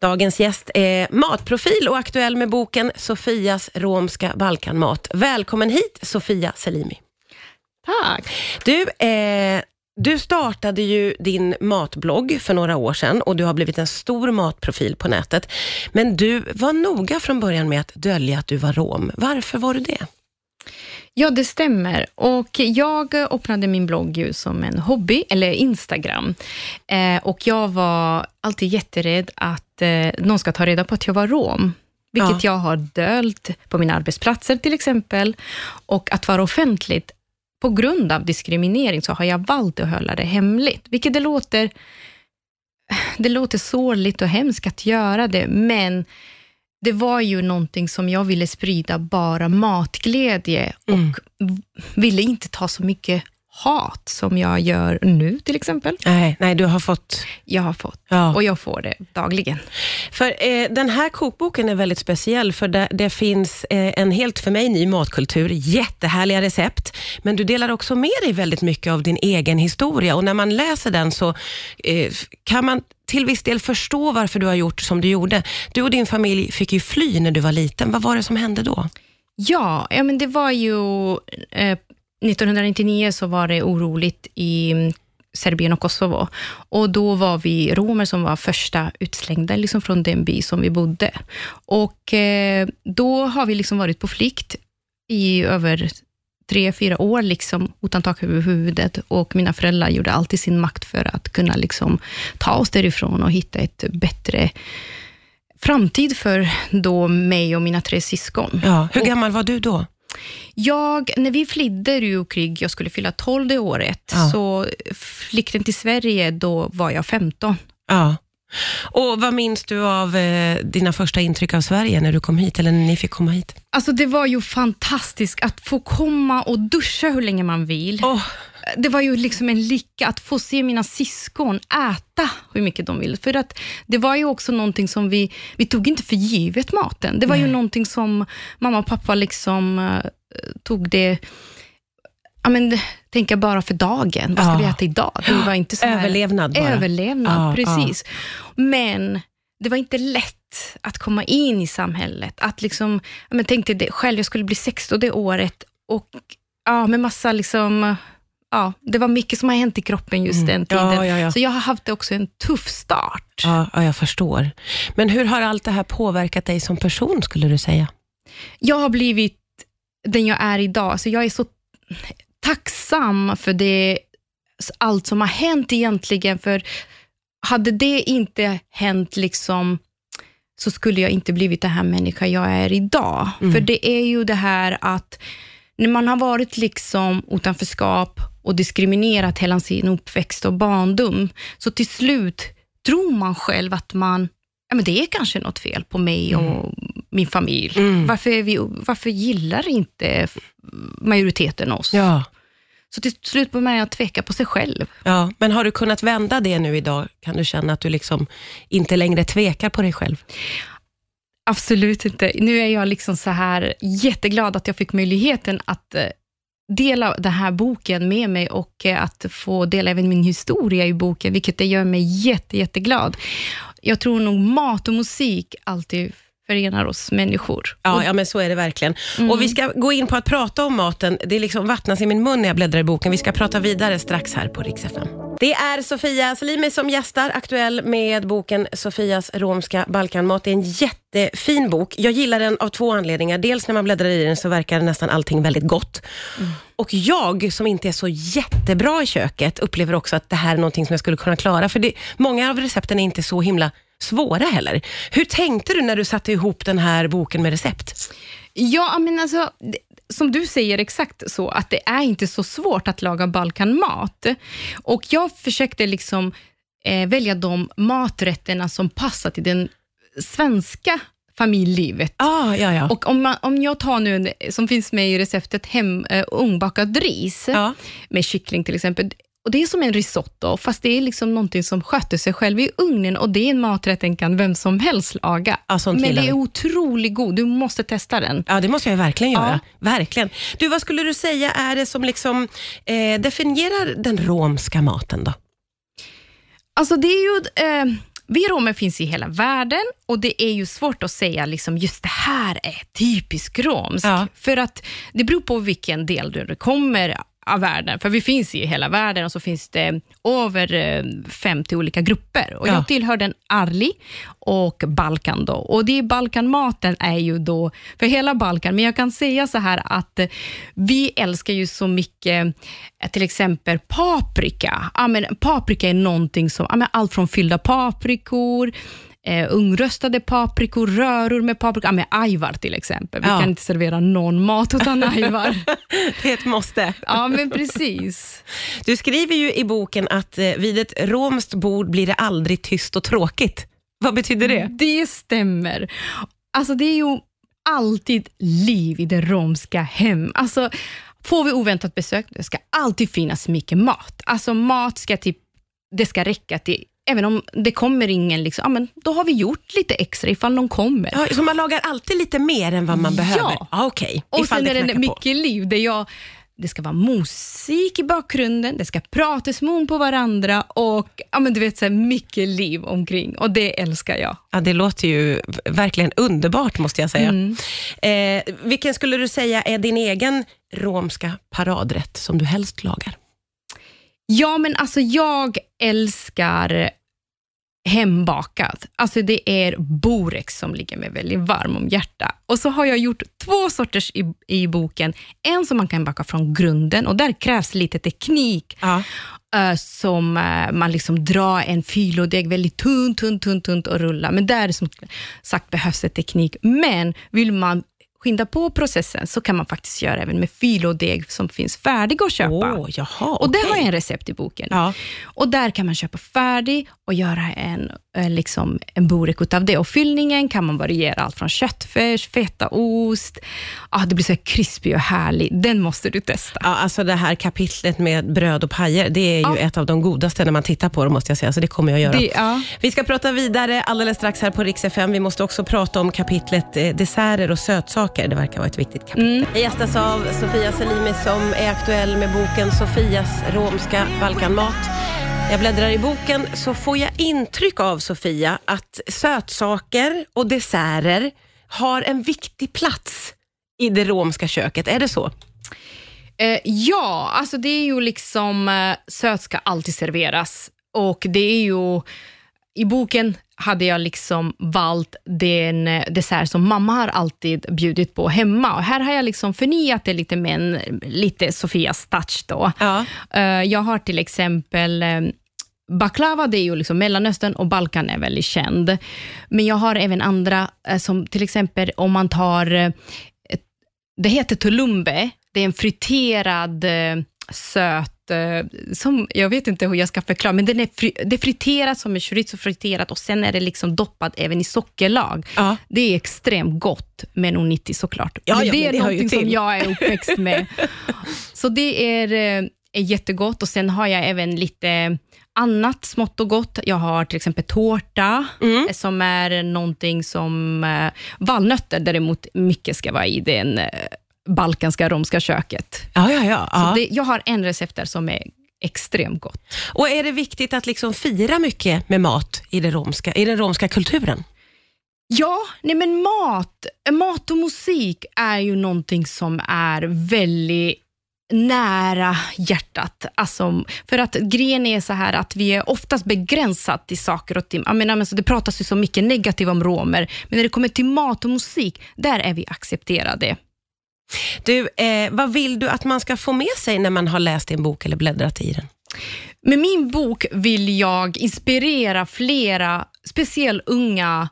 Dagens gäst är matprofil och aktuell med boken Sofias romska balkanmat. Välkommen hit Sofia Selimi. Tack. Du, eh, du startade ju din matblogg för några år sedan och du har blivit en stor matprofil på nätet. Men du var noga från början med att dölja att du var rom. Varför var du det? Ja, det stämmer. Och jag öppnade min blogg ju som en hobby, eller Instagram. Eh, och jag var alltid jätterädd att eh, någon ska ta reda på att jag var rom. Vilket Ja. jag har dölt på mina arbetsplatser till exempel. Och att vara offentligt, på grund av diskriminering, så har jag valt att hålla det hemligt. Vilket det låter, det låter sorgligt och hemskt att göra det, men det var ju någonting som jag ville sprida, bara matglädje Mm. och ville inte ta så mycket hat som jag gör nu till exempel. Nej, nej, du har fått... Jag har fått Ja. och jag får det dagligen. För eh, den här kokboken är väldigt speciell, för det, det finns eh, en helt för mig ny matkultur, jättehärliga recept, men du delar också med dig väldigt mycket av din egen historia och när man läser den så eh, kan man till viss del förstå varför du har gjort som du gjorde. Du och din familj fick ju fly när du var liten. Vad var det som hände då? Ja, ja men det var ju... Eh, 1999 så var det oroligt i mm, Serbien och Kosovo. Och Då var vi romer som var första utslängda liksom från den by som vi bodde. Och eh, Då har vi liksom varit på flykt i över tre, fyra år liksom, utan tak över huvudet. Och mina föräldrar gjorde allt i sin makt för att kunna liksom, ta oss därifrån och hitta ett bättre framtid för då mig och mina tre syskon. Ja, hur Och- gammal var du då? Jag, när vi flydde ur krig, jag skulle fylla 12 det året, Ja. så flykten till Sverige, då var jag 15. Ja. Och Vad minns du av eh, dina första intryck av Sverige när du kom hit, eller när ni fick komma hit? Alltså det var ju fantastiskt att få komma och duscha hur länge man vill. Åh, Det var ju liksom en lycka att få se mina syskon äta hur mycket de ville. För att det var ju också någonting som vi, vi tog inte för givet maten. Det var ju Nej. någonting som mamma och pappa liksom eh, tog det, ja men tänka bara för dagen. Vad ska Ja. vi äta idag? Det var inte så överlevnad bara. Överlevnad, Ja, precis. Men det var inte lätt att komma in i samhället. Att liksom, ja, men tänkte det själv, jag skulle bli 16 det året och ja, med massa liksom, ja, det var mycket som har hänt i kroppen just Mm. den tiden. Ja, ja, ja. Så jag har haft också en tuff start. Ja, ja, jag förstår. Men hur har allt det här påverkat dig som person, skulle du säga? Jag har blivit den jag är idag. Så jag är så tacksam för det, allt som har hänt egentligen. För hade det inte hänt, liksom, så skulle jag inte blivit den här människa jag är idag. Mm. För det är ju det här att när man har varit liksom utanförskap och diskriminerat hela sin uppväxt och barndom, så till slut tror man själv att man ja, men det är kanske något fel på mig och min familj. Mm. Varför, är vi, varför gillar inte majoriteten oss? Ja. Så till slut börjar man tveka på sig själv. ja. Men har du kunnat vända det nu idag? Kan du känna att du liksom inte längre tvekar på dig själv? Absolut inte. Nu är jag liksom så här jätteglad att jag fick möjligheten att eh, dela den här boken med mig och eh, att få dela även min historia i boken, vilket det gör mig jätte, jätteglad. Jag tror nog mat och musik alltid förenar oss människor. Ja, ja, men så är det verkligen. Mm. Och Vi ska gå in på att prata om maten. Det är liksom vattnas i min mun när jag bläddrar i boken. Vi ska prata vidare strax här på Rix FM. Det är Sofia Salimi som gästar, aktuell med boken Sofias romska balkanmat. Det är en jättefin bok. Jag gillar den av två anledningar. Dels när man bläddrar i den så verkar nästan allting väldigt gott. Och jag som inte är så jättebra i köket upplever också att det här är någonting som jag skulle kunna klara. För det, många av recepten är inte så himla svåra heller. Hur tänkte du när du satte ihop den här boken med recept? Ja, men alltså, som du säger exakt så, att det är inte så svårt att laga balkanmat. Och jag försökte liksom eh, välja de maträtterna som passar till den svenska familjelivet. Ah, ja, ja. Och om, man, om jag tar nu, som finns med i receptet, hem, eh, ugnbakad ris ja. med kyckling till exempel. Och Det är som en risotto, fast det är liksom någonting som sköter sig själv i ugnen och det är en maträtt kan vem som helst laga. Ja, Men det är otroligt god, du måste testa den. Ja, det måste jag verkligen göra. Ja. Verkligen. Du, vad skulle du säga är det som liksom eh, definierar den romska maten då? Alltså det är ju, eh, vi romer finns i hela världen och det är ju svårt att säga liksom just det här är typiskt romskt. Ja. För att det beror på vilken del du kommer av världen. För vi finns i hela världen och så finns det över eh, 50 olika grupper. Och Ja. Jag tillhör den Arli och Balkan. Då. Och det Balkanmaten är ju då för hela Balkan. Men jag kan säga så här att eh, vi älskar ju så mycket eh, till exempel paprika. Ja, men paprika är någonting som, ja, men allt från fyllda paprikor, eh, ungröstade paprikor, röror med paprika, ja, med ajvar till exempel. Vi Ja. kan inte servera någon mat utan ajvar. Det är ett måste. ja, men precis. Du skriver ju i boken att eh, vid ett romskt bord blir det aldrig tyst och tråkigt. Vad betyder det? Det stämmer. Alltså det är ju alltid liv i det romska hem. Alltså, får vi oväntat besök, det ska alltid finnas mycket mat. Alltså mat ska typ, det ska räcka till Även om det kommer ingen, liksom, ja, men då har vi gjort lite extra ifall någon kommer. Ja, så man lagar alltid lite mer än vad man Ja. behöver? Ja, Okej, Och Ifall sen är det knackar på. mycket liv. Där jag, det ska vara musik i bakgrunden, det ska pratas mun på varandra och ja, men du vet, så här, mycket liv omkring. Och det älskar jag. Ja, det låter ju verkligen underbart måste jag säga. Mm. Eh, vilken skulle du säga är din egen romska paradrätt som du helst lagar? Ja, men alltså jag älskar hembakat. Alltså det är Borex som ligger mig väldigt varm om hjärta. Och så har jag gjort två sorters i, i boken. En som man kan baka från grunden och där krävs lite teknik. Ja. eh, som eh, man liksom drar en filodeg väldigt tunt, tunt, tunt, tunt och rullar. Men där som sagt behövs det teknik. Men vill man skynda på processen så kan man faktiskt göra även med filodeg som finns färdig att köpa. Åh, jaha, Och det har jag en recept i boken. Ja. Och där kan man köpa färdig och göra en, liksom en burek utav det. Och fyllningen kan man variera allt från köttfärs, fetaost. Ah, det blir så här krispig och härlig. Den måste du testa. Ja, alltså det här kapitlet med bröd och pajer, det är ju Ja. ett av de godaste när man tittar på det, måste jag säga, så det kommer jag göra. Det, ja. Vi ska prata vidare alldeles strax här på Rix FM. Vi måste också prata om kapitlet eh, desserter och sötsaker. Det verkar vara ett viktigt kapitel. Jag gästas av Sofia Salimi som är aktuell med boken Sofias romska Balkanmat. Jag bläddrar i boken så får jag intryck av Sofia att sötsaker och desserter har en viktig plats i det romska köket. Är det så? Eh, ja, alltså det är ju liksom, eh, söt ska alltid serveras. Och det är ju, i boken hade jag liksom valt den eh, dessert som mamma har alltid bjudit på hemma. Och här har jag liksom förnyat det lite med en, lite Sofias touch då. Ja. Eh, jag har till exempel eh, Baklava, det är ju liksom Mellanöstern och Balkan är väldigt känd. Men jag har även andra, som till exempel om man tar, det heter tulumbe, det är en friterad söt, som, jag vet inte hur jag ska förklara, men den är fri, det är friterat som en chorizo friterat och sen är det liksom doppat även i sockerlag. Ja. Det är extremt gott med nonitti såklart. Ja, Men ja, det men är det någonting som jag är uppväxt med. Så det är, eh, är jättegott och sen har jag även lite annat smått och gott. Jag har till exempel tårta, Mm. eh, som är någonting som... Eh, valnötter däremot, mycket ska vara i den eh, balkanska romska köket. Ja, ja, ja. Ja. det, jag har en recept där som är extremt gott. Och är det viktigt att liksom fira mycket med mat i, det romska, i den romska kulturen? Ja, nej men mat, mat och musik är ju någonting som är väldigt nära hjärtat. Alltså, för att grejen är så här att vi är oftast begränsat till saker och ting. Jag menar, alltså, det pratas ju så mycket negativt om romer, men när det kommer till mat och musik, där är vi accepterade. Du, eh, vad vill du att man ska få med sig när man har läst din bok eller bläddrat i den? Med min bok vill jag inspirera flera, speciellt unga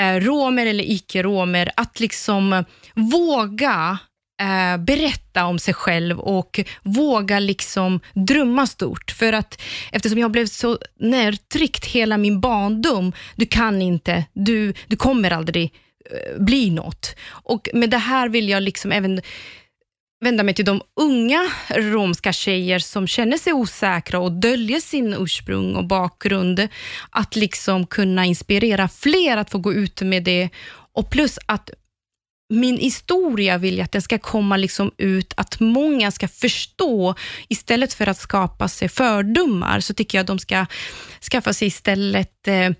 eh, romer eller icke-romer, att liksom våga eh, berätta om sig själv och våga liksom drömma stort. För att eftersom jag blev så närtryckt hela min barndom, du kan inte, du, du kommer aldrig Eh, bli något. Och med det här vill jag liksom även vända mig till de unga romska tjejer som känner sig osäkra och döljer sin ursprung och bakgrund. Att liksom kunna inspirera fler att få gå ut med det. Och plus att min historia vill jag att den ska komma liksom ut, att många ska förstå. Istället för att skapa sig fördomar, så tycker jag att de ska skaffa sig istället eh,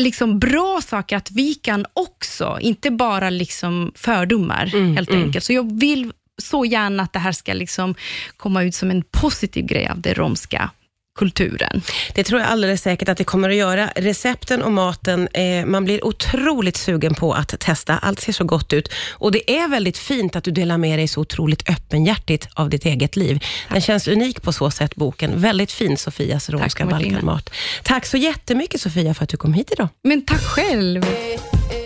liksom bra saker att vi kan också, inte bara liksom fördomar helt enkelt. Så jag vill så gärna att det här ska liksom komma ut som en positiv grej av den romska kulturen. Det tror jag alldeles säkert att det kommer att göra. Recepten och maten, eh, man blir otroligt sugen på att testa. Allt ser så gott ut. Och det är väldigt fint att du delar med dig så otroligt öppenhjärtigt av ditt eget liv. Den känns unik på så sätt, boken. Väldigt fin, Sofias romska. Balkanmat. Tack så jättemycket Sofia för att du kom hit idag. Men tack själv.